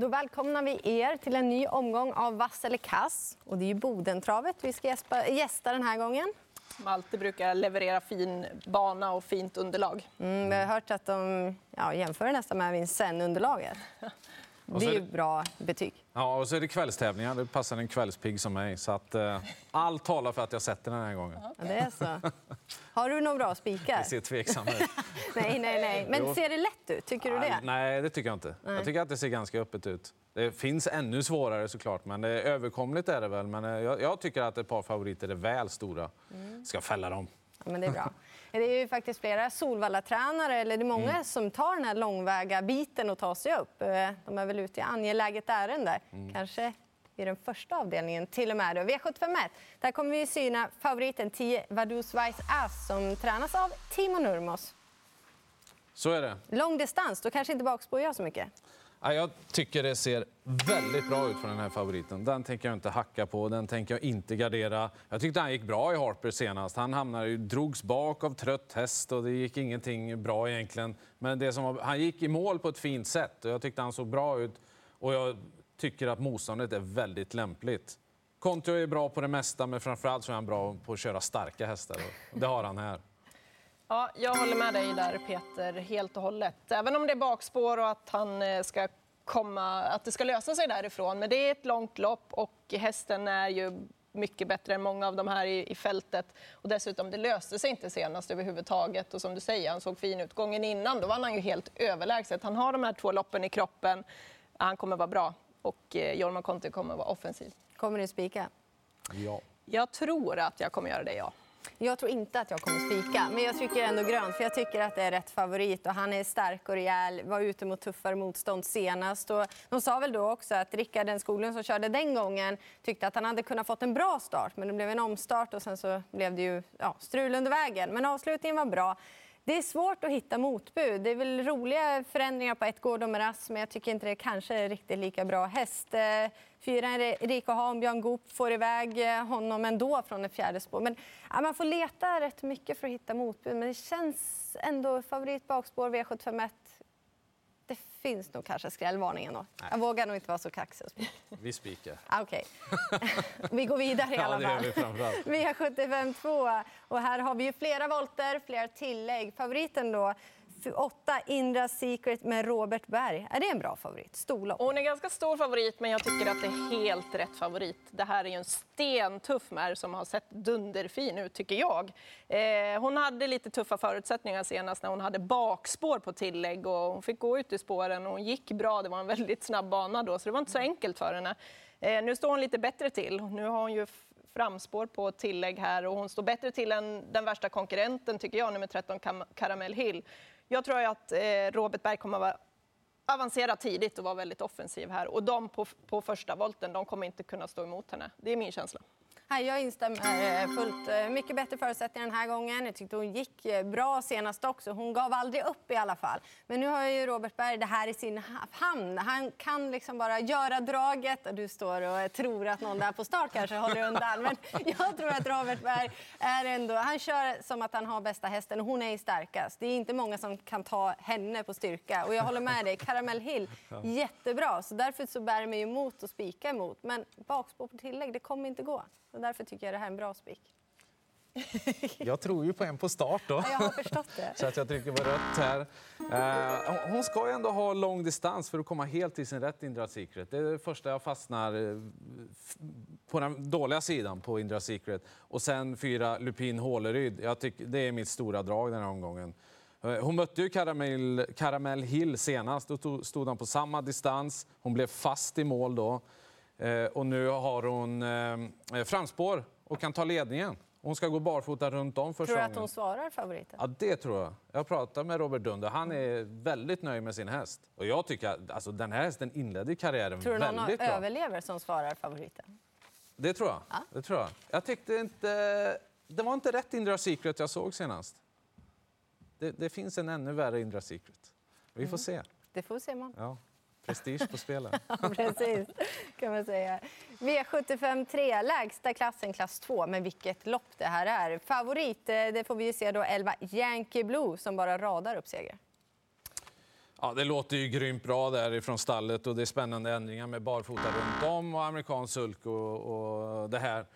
Då välkomnar vi er till en ny omgång av Vass eller kass. Och det är ju Bodentravet vi ska gästa den här gången. Malte brukar leverera fin bana och fint underlag. Mm, vi har hört att de ja, jämför nästan med Vincennes-underlaget. Det är ju bra betyg. Ja, och så är det kvällstävlingar. Det passar en kvällspigg som mig. Så att, eh, allt talar för att jag sätter den här gången. Ja, det är så. Har du några bra spikar? Det ser tveksam ut. nej, nej, nej. Men ser det lätt ut? Tycker du det? Nej, det tycker jag inte. Nej. Jag tycker att det ser ganska öppet ut. Det finns ännu svårare såklart, men det är överkomligt är det väl. Men eh, jag, jag tycker att ett par favoriter är väl stora. Mm. Ska fälla dem. Ja, men det är bra. Det är ju faktiskt flera Solvalla-tränare, eller det är många mm. som tar den här långväga biten och tar sig upp. Eh, de är väl ute i angeläget ärende. Mm. Kanske i den första avdelningen till och med. V751. Där kommer vi syna favoriten 10 Vaduz Weiss Ass som tränas av Timo Nurmos. Så är det. Lång distans, då kanske inte bakspår gör så mycket. Jag tycker det ser väldigt bra ut för den här favoriten. Den tänker jag inte hacka på, den tänker jag inte gardera. Jag tyckte han gick bra i Harper senast. Han hamnade, drogs bak av trött häst och det gick ingenting bra egentligen. Men det som var, han gick i mål på ett fint sätt och jag tyckte han såg bra ut. Och jag tycker att motståndet är väldigt lämpligt. Kontio är bra på det mesta, men framförallt så är han bra på att köra starka hästar. Det har han här. Ja, jag håller med dig där, Peter, helt och hållet. Även om det är bakspår och att, han eh, ska komma, att det ska lösa sig därifrån. Men det är ett långt lopp och hästen är ju mycket bättre än många av de här i, i fältet. Och dessutom, det löste sig inte senast överhuvudtaget. Och som du säger, han såg fin ut. Gången innan då vann han ju helt överlägset. Han har de här två loppen i kroppen. Han kommer vara bra och eh, Jorma Conte kommer vara offensiv. Kommer du spika? Ja. Jag tror att jag kommer göra det, ja. Jag tror inte att jag kommer spika, men jag tycker ändå grönt. För jag tycker att det är rätt favorit och han är stark och rejäl. Var ute mot tuffare motstånd senast. Och de sa väl då också att Rickard den Skoglund som körde den gången tyckte att han hade kunnat fått en bra start, men det blev en omstart och sen så blev det ju ja, strul under vägen. Men avslutningen var bra. Det är svårt att hitta motbud. Det är väl roliga förändringar på ett Gordon Meras, men jag tycker inte det kanske är riktigt lika bra häst. Eh, fyran fyra Rico Hahn, Björn Goop får iväg eh, honom ändå från det fjärde spår. Men, ja, man får leta rätt mycket för att hitta motbud, men det känns ändå favorit bakspår V751 det finns nog kanske skrällvarningen då. Jag vågar nog inte vara så kaxig. Vi spikar. Ah, Okej. Okay. vi går vidare i alla fall. Ja, vi, vi har 75 2 och här har vi ju flera volter, flera tillägg. Favoriten då åtta Indra Secret med Robert Berg. Är det en bra favorit? Storlopp? Hon är ganska stor favorit, men jag tycker att det är helt rätt favorit. Det här är ju en stentuff mär som har sett dunderfin ut, tycker jag. Eh, hon hade lite tuffa förutsättningar senast när hon hade bakspår på tillägg och hon fick gå ut i spåren och hon gick bra. Det var en väldigt snabb bana då, så det var inte så enkelt för henne. Eh, nu står hon lite bättre till. Nu har hon ju framspår på tillägg här och hon står bättre till än den värsta konkurrenten tycker jag, nummer 13 Caramel Hill. Jag tror att eh, Robert Berg kommer att avancera tidigt och vara väldigt offensiv här. Och de på, på första volten, de kommer inte kunna stå emot henne. Det är min känsla. Jag instämmer eh, fullt. Eh, mycket bättre förutsättningar den här gången. Jag tyckte hon gick eh, bra senast också. Hon gav aldrig upp i alla fall. Men nu har ju Robert Berg det här i sin hamn. Han kan liksom bara göra draget du står och tror att någon där på start kanske håller undan. Men jag tror att Robert Berg är ändå... Han kör som att han har bästa hästen och hon är starkast. Det är inte många som kan ta henne på styrka. Och jag håller med dig, Caramel Hill, jättebra. Så därför så bär det mig emot att spika emot. Men bakspår på tillägg, det kommer inte gå. Och därför tycker jag det här är en bra spik. Jag tror ju på en på start då. Ja, jag har förstått det. Så att jag trycker på rött här. Uh, hon ska ju ändå ha lång distans för att komma helt till sin rätt Indra Secret. Det är det första jag fastnar eh, på den dåliga sidan på Indra Secret. Och sen fyra Lupin Håleryd. Jag tycker det är mitt stora drag den här omgången. Eh, hon mötte ju Caramel, Caramel Hill senast. Då stod han på samma distans. Hon blev fast i mål då. Eh, och nu har hon eh, framspår och kan ta ledningen. Hon ska gå barfota runt om första Tror du att hon svarar favoriten? Ja, det tror jag. Jag pratade med Robert Dunder. Han är väldigt nöjd med sin häst. Och jag tycker att alltså, den här hästen inledde karriären tror väldigt bra. Tror du någon överlever som svarar favoriten? Det tror jag. Ja. Det tror jag. Jag tyckte inte... Det var inte rätt Indra Secret jag såg senast. Det, det finns en ännu värre Indra Secret. Vi får mm. se. Det får se imorgon. Ja. Prestige på spelen. ja, precis, kan man säga. V75 3, lägsta klassen, klass 2. Men vilket lopp det här är. Favorit, eh, det får vi se då 11 Yankee Blue som bara radar upp seger. Ja, det låter ju grymt bra därifrån stallet och det är spännande ändringar med barfota runt om och amerikansk sulk och, och det här.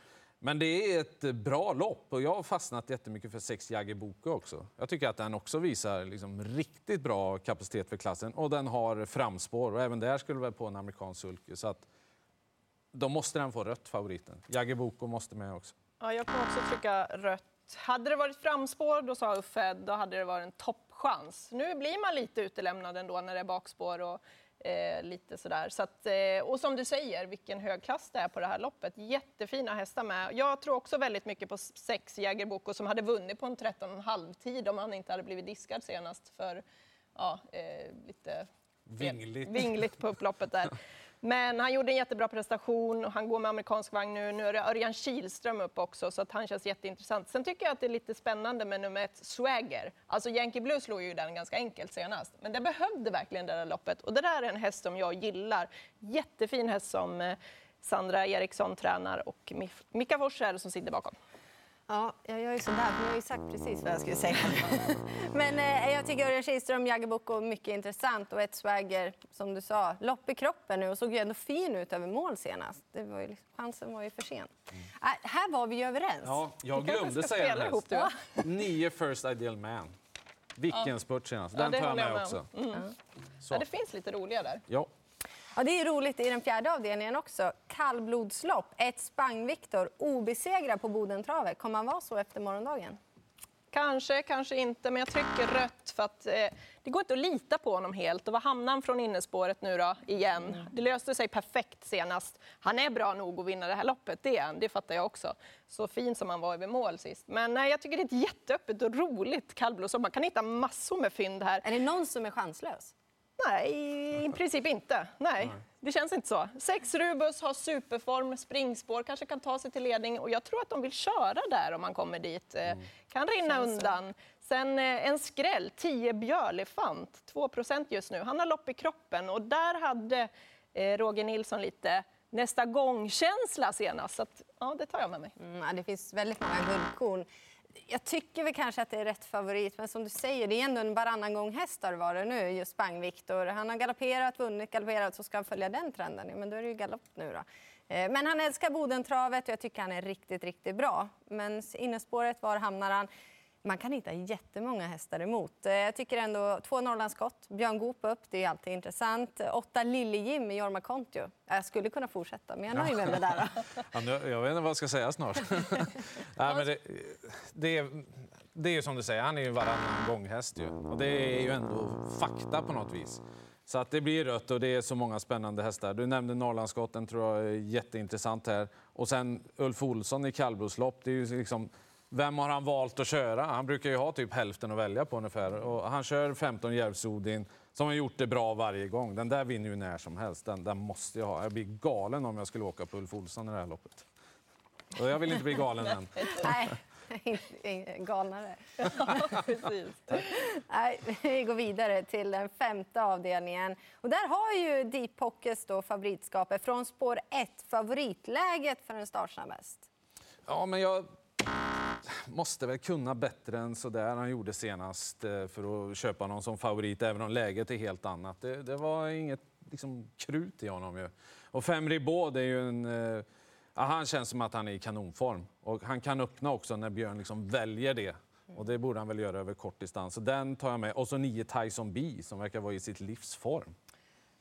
Men det är ett eh, bra lopp och jag har fastnat jättemycket för sex Jagger Boko också. Jag tycker att den också visar liksom riktigt bra kapacitet för klassen och den har framspår och även där skulle väl på en amerikansk sulke. Så att då måste den få rött, favoriten. Jagger Boko måste med också. Ja, jag kommer också trycka rött. Hade det varit framspår, då sa Uffe, då hade det varit en toppchans. Nu blir man lite utelämnad ändå när det är bakspår och eh, lite sådär. Så att, eh, och som du säger, vilken hög klass det är på det här loppet. Jättefina hästar med. Jag tror också väldigt mycket på sex Jägerboko som hade vunnit på en 13,5 tid om han inte hade blivit diskad senast för ja, eh, lite Vingligt. vingligt på upploppet där. Men han gjorde en jättebra prestation och han går med amerikansk vagn nu. Nu är det Örjan Kihlström upp också så att han känns jätteintressant. Sen tycker jag att det är lite spännande med nummer ett, Swagger. Alltså Yankee Blue slog ju den ganska enkelt senast. Men det behövde verkligen det där loppet och det där är en häst som jag gillar. Jättefin häst som eh, Sandra Eriksson tränar och Mika Fors som sitter bakom. Ja, jag gör ju sådär, för jag har ju sagt precis vad jag skulle säga. Men eh, jag tycker Örjan Kihlström, Jaggeboko, mycket intressant. Och ett swagger, som du sa, lopp i kroppen nu och såg ju ändå fin ut över mål senast. Det var ju, liksom, chansen var ju för sen. Mm. Äh, här var vi ju överens. Ja, jag glömde säga en häst. Ja. Nio First Ideal Man. Vilken ja. spurt senast. Den ja, tar jag med, med också. Mm. Ja, det finns lite roliga där. Ja. Ja, det är roligt i den fjärde avdelningen också. Kallblodslopp, ett Spang-Viktor, obesegrad på Bodentravet. Kommer han vara så efter morgondagen? Kanske, kanske inte, men jag trycker rött för att eh, det går inte att lita på honom helt. Och vad hamnar han från innespåret nu då, igen? Mm. Det löste sig perfekt senast. Han är bra nog att vinna det här loppet, det är det fattar jag också. Så fin som han var över mål sist. Men nej, jag tycker det är ett jätteöppet och roligt kallblodslopp. Man kan hitta massor med fynd här. Är det någon som är chanslös? Nej, i princip inte. Nej, det känns inte så. Sex Rubus har superform, springspår, kanske kan ta sig till ledning och jag tror att de vill köra där om man kommer dit. Eh, mm. Kan rinna undan. Sen eh, en skräll, 10 Björlefant, 2% just nu. Han har lopp i kroppen och där hade eh, Roger Nilsson lite nästa gång-känsla senast. Så att, ja, det tar jag med mig. Mm, det finns väldigt många guldkorn jag tycker väl kanske att det är rätt favorit, men som du säger, det är ändå en varannan gång häst har varit nu, just Bang Viktor. Han har galopperat, vunnit, galopperat, så ska han följa den trenden. Men då är det ju galopp nu då. Eh, men han älskar Bodentravet och jag tycker han är riktigt, riktigt bra. Men innespåret, var hamnar han? Man kan hitta jättemånga hästar emot. Eh, jag tycker ändå två Norrlandsskott, Björn Goop upp, det är alltid intressant. Åtta Lille-Jim i Jorma Kontio. Jag skulle kunna fortsätta, men jag nöjer mig med det där. ja, jag vet inte vad jag ska säga snart. Nej, men det, det, är, det är ju som du säger, han är ju varannan gånghäst ju. Och det är ju ändå fakta på något vis. Så att det blir rött och det är så många spännande hästar. Du nämnde Norrlandsskotten, tror jag är jätteintressant här. Och sen Ulf Olsson i kallblodslopp, det är ju liksom vem har han valt att köra? Han brukar ju ha typ hälften att välja på ungefär. Och han kör 15 Järvsodin som har gjort det bra varje gång. Den där vinner ju när som helst. Den, den måste jag ha. Jag blir galen om jag skulle åka på Ulf Olsson i det här loppet. Och jag vill inte bli galen än. Nej, galnare. precis. Nej, vi går vidare till den femte avdelningen. Och där har ju Deep Pockets då favoritskapet från spår 1, favoritläget för en startsnabb häst. Ja, men jag måste väl kunna bättre än så där han gjorde senast eh, för att köpa någon som favorit, även om läget är helt annat. Det, det var inget liksom, krut i honom. Ju. Och Fem Ribot, är ju en... Eh, ja, han känns som att han är i kanonform. Och han kan öppna också när Björn liksom väljer det. Och det borde han väl göra över kort distans. Så den tar jag med. Och så nio Tyson B som verkar vara i sitt livs form.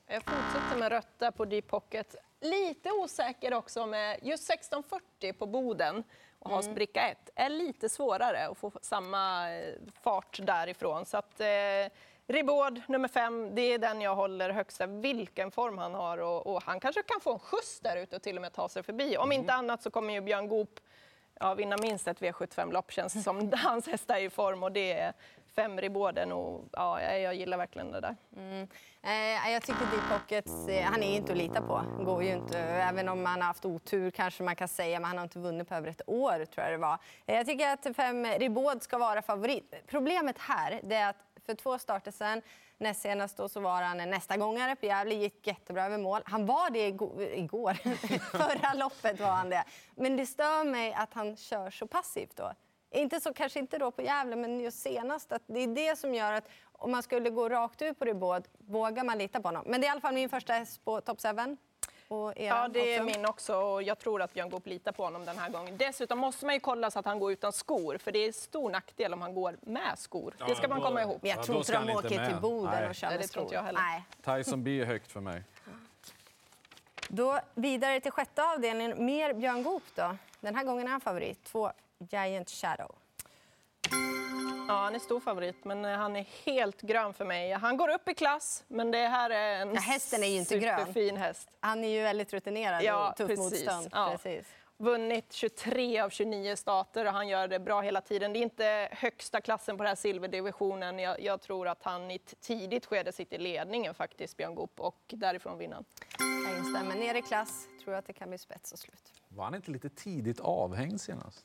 Jag fortsätter med rötta på Deep Pocket. Lite osäker också med just 1640 på Boden och ha mm. spricka 1 är lite svårare att få samma eh, fart därifrån. Så att, eh, Ribord, nummer fem, det är den jag håller högsta. Vilken form han har och, och han kanske kan få en skjuts där ute och till och med ta sig förbi. Om mm. inte annat så kommer ju Björn Goop ja, vinna minst ett V75-lopp känns det som. Hans hästar är i form och det är fem Riborden och ja, jag gillar verkligen det där. Mm. Eh, jag tycker Deep Pockets, eh, han är inte att lita på. Går ju inte. Även om han har haft otur kanske man kan säga, men han har inte vunnit på över ett år tror jag det var. Eh, jag tycker att fem Ribaud ska vara favorit. Problemet här det är att för två starter sen Näst senast då så var han nästa gångare på Gävle, gick jättebra över mål. Han var det igår, förra loppet var han det. Men det stör mig att han kör så passivt då inte så, kanske inte då på Gävle, men just senast, att det är det som gör att om man skulle gå rakt ut på Ribot, vågar man lita på honom? Men det är i alla fall min första häst på Top 7. Ja, det är också. min också. Och jag tror att Björn Goop litar på honom den här gången. Dessutom måste man ju kolla så att han går utan skor, för det är stor nackdel om han går med skor. det ska man komma ihåg. jag tror inte de åker till Boden och kör med det skor. Tror jag heller. Nej. Tyson B är högt för mig. Då vidare till sjätte avdelningen. Mer Björn Goop då. Den här gången är han favorit. Två Giant Shadow. Ja, han är stor favorit, men eh, han är helt grön för mig. Han går upp i klass, men det här är en ja, hästen är ju inte superfin grön. häst. Han är ju väldigt rutinerad ja, och tuff precis. motstånd. Ja. Precis. Vunnit 23 av 29 stater och han gör det bra hela tiden. Det är inte högsta klassen på den här silverdivisionen. Jag, jag tror att han i ett tidigt skede sitter i ledningen faktiskt, Björn Goop, och därifrån vinner. Jag instämmer. Ner i klass tror jag att det kan bli spets och slut. Var han inte lite tidigt avhängd senast?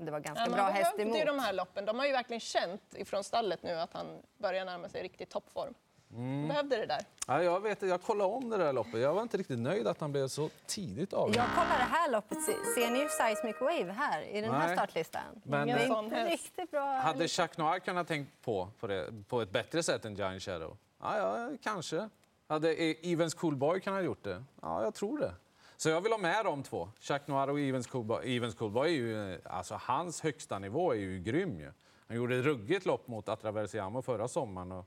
Det var ganska ja, bra häst emot. Det de här loppen. De har ju verkligen känt ifrån stallet nu att han börjar närma sig riktigt toppform. Mm. behövde det där. Ja, jag, vet, jag kollade om det där loppet. Jag var inte riktigt nöjd att han blev så tidigt avgång. Jag kollar det här loppet. Ser ni Seismic Wave här i den Nej. här startlistan? Men, det är inte riktigt bra. Hade Jacques Noir kunnat tänka på, på, det, på ett bättre sätt än Giant Shadow? Ja, ja kanske. Hade Evans Coolboy kunnat gjort det? Ja, jag tror det. Så jag vill ha med de två. Jacques Noir och Evans Coolboy. Evans Coolboy är ju, alltså hans högsta nivå är ju grym. Ju. Han gjorde ett ruggigt lopp mot Atraversiamo förra sommaren. Och,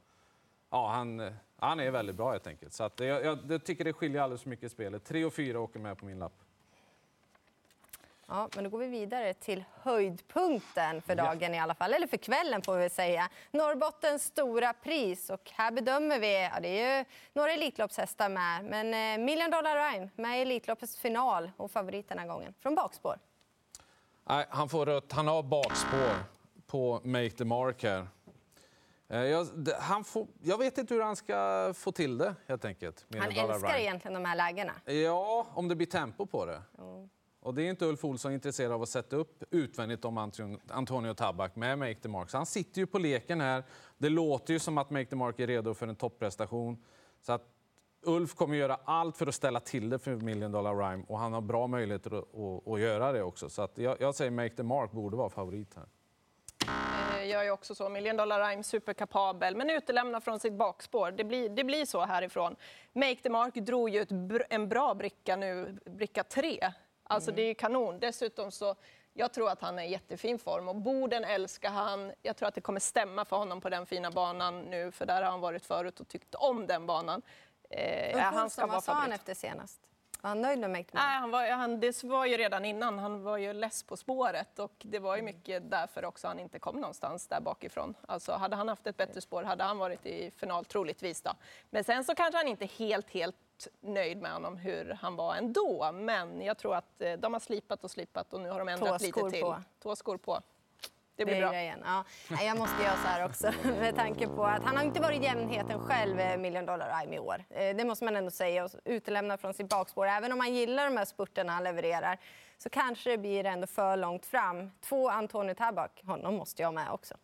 ja, han, han är väldigt bra helt enkelt. Så att jag, jag, jag tycker det skiljer alldeles för mycket i spelet. Tre och fyra åker med på min lapp. Ja, men då går vi vidare till höjdpunkten för dagen i alla fall, eller för kvällen får vi säga. Norrbottens stora pris och här bedömer vi, ja, det är ju några Elitloppshästar med, men eh, Million Dollar Rhyme med i Elitloppets final och favorit den här gången, från bakspår. Nej, han får rött. Han har bakspår på Make the Mark här. Eh, jag, han får, jag vet inte hur han ska få till det, helt enkelt. Han älskar egentligen de här lägena. Ja, om det blir tempo på det. Mm. Och det är inte Ulf Olsson intresserad av att sätta upp utvändigt om Antonio Tabak med Make the Mark. Så han sitter ju på leken här. Det låter ju som att Make the Mark är redo för en topprestation. Så att Ulf kommer göra allt för att ställa till det för Million Dollar Rhyme och han har bra möjligheter att, att, att göra det också. Så att jag, jag säger Make the Mark borde vara favorit här. Eh, jag är också så. Million Dollar Rhyme superkapabel, men utelämnad från sitt bakspår. Det blir, det blir så härifrån. Make the Mark drog ju ett, en bra bricka nu, bricka tre. Alltså mm. det är kanon. Dessutom så, jag tror att han är i jättefin form och Boden älskar han. Jag tror att det kommer stämma för honom på den fina banan nu, för där har han varit förut och tyckt om den banan. Eh, han ska vad sa han efter senast? Var han nöjd med Make Nej, han var, han, Det var ju redan innan. Han var ju less på spåret och det var ju mm. mycket därför också han inte kom någonstans där bakifrån. Alltså, hade han haft ett bättre spår hade han varit i final troligtvis. Då. Men sen så kanske han inte helt, helt nöjd med honom hur han var ändå. Men jag tror att eh, de har slipat och slipat och nu har de ändrat lite till. På. Två skor på. Det blir det bra. Grejen. Ja. Jag måste göra så här också med tanke på att han har inte varit jämnheten själv, eh, Million Dollar Rhyme i år. Eh, det måste man ändå säga och utelämna från sitt bakspår. Även om man gillar de här spurterna han levererar så kanske det blir ändå för långt fram. Två Antonio Tabak, honom måste jag med också.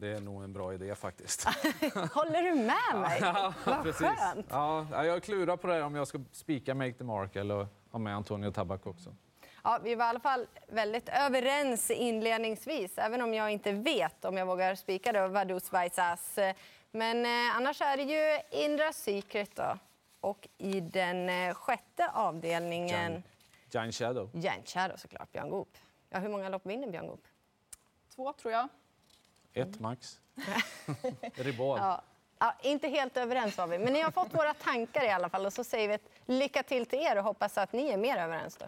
Det är nog en bra idé faktiskt. Håller du med mig? Ja, Vad precis. skönt! Ja, jag klurar på det om jag ska spika Make the Mark eller ha med Antonio Tabak också. Ja, vi var i alla fall väldigt överens inledningsvis, även om jag inte vet om jag vågar spika det, Vaduz Vaisas. Men eh, annars är det ju Indra Secret då. Och i den eh, sjätte avdelningen... Giant Shadow. Giant Shadow såklart, Björn Goop. Ja, hur många lopp vinner Björn Goop? Två tror jag. Ett max. Ribal. Ja. Ja, inte helt överens var vi, men ni har fått våra tankar i alla fall och så säger vi lycka till till er och hoppas att ni är mer överens då.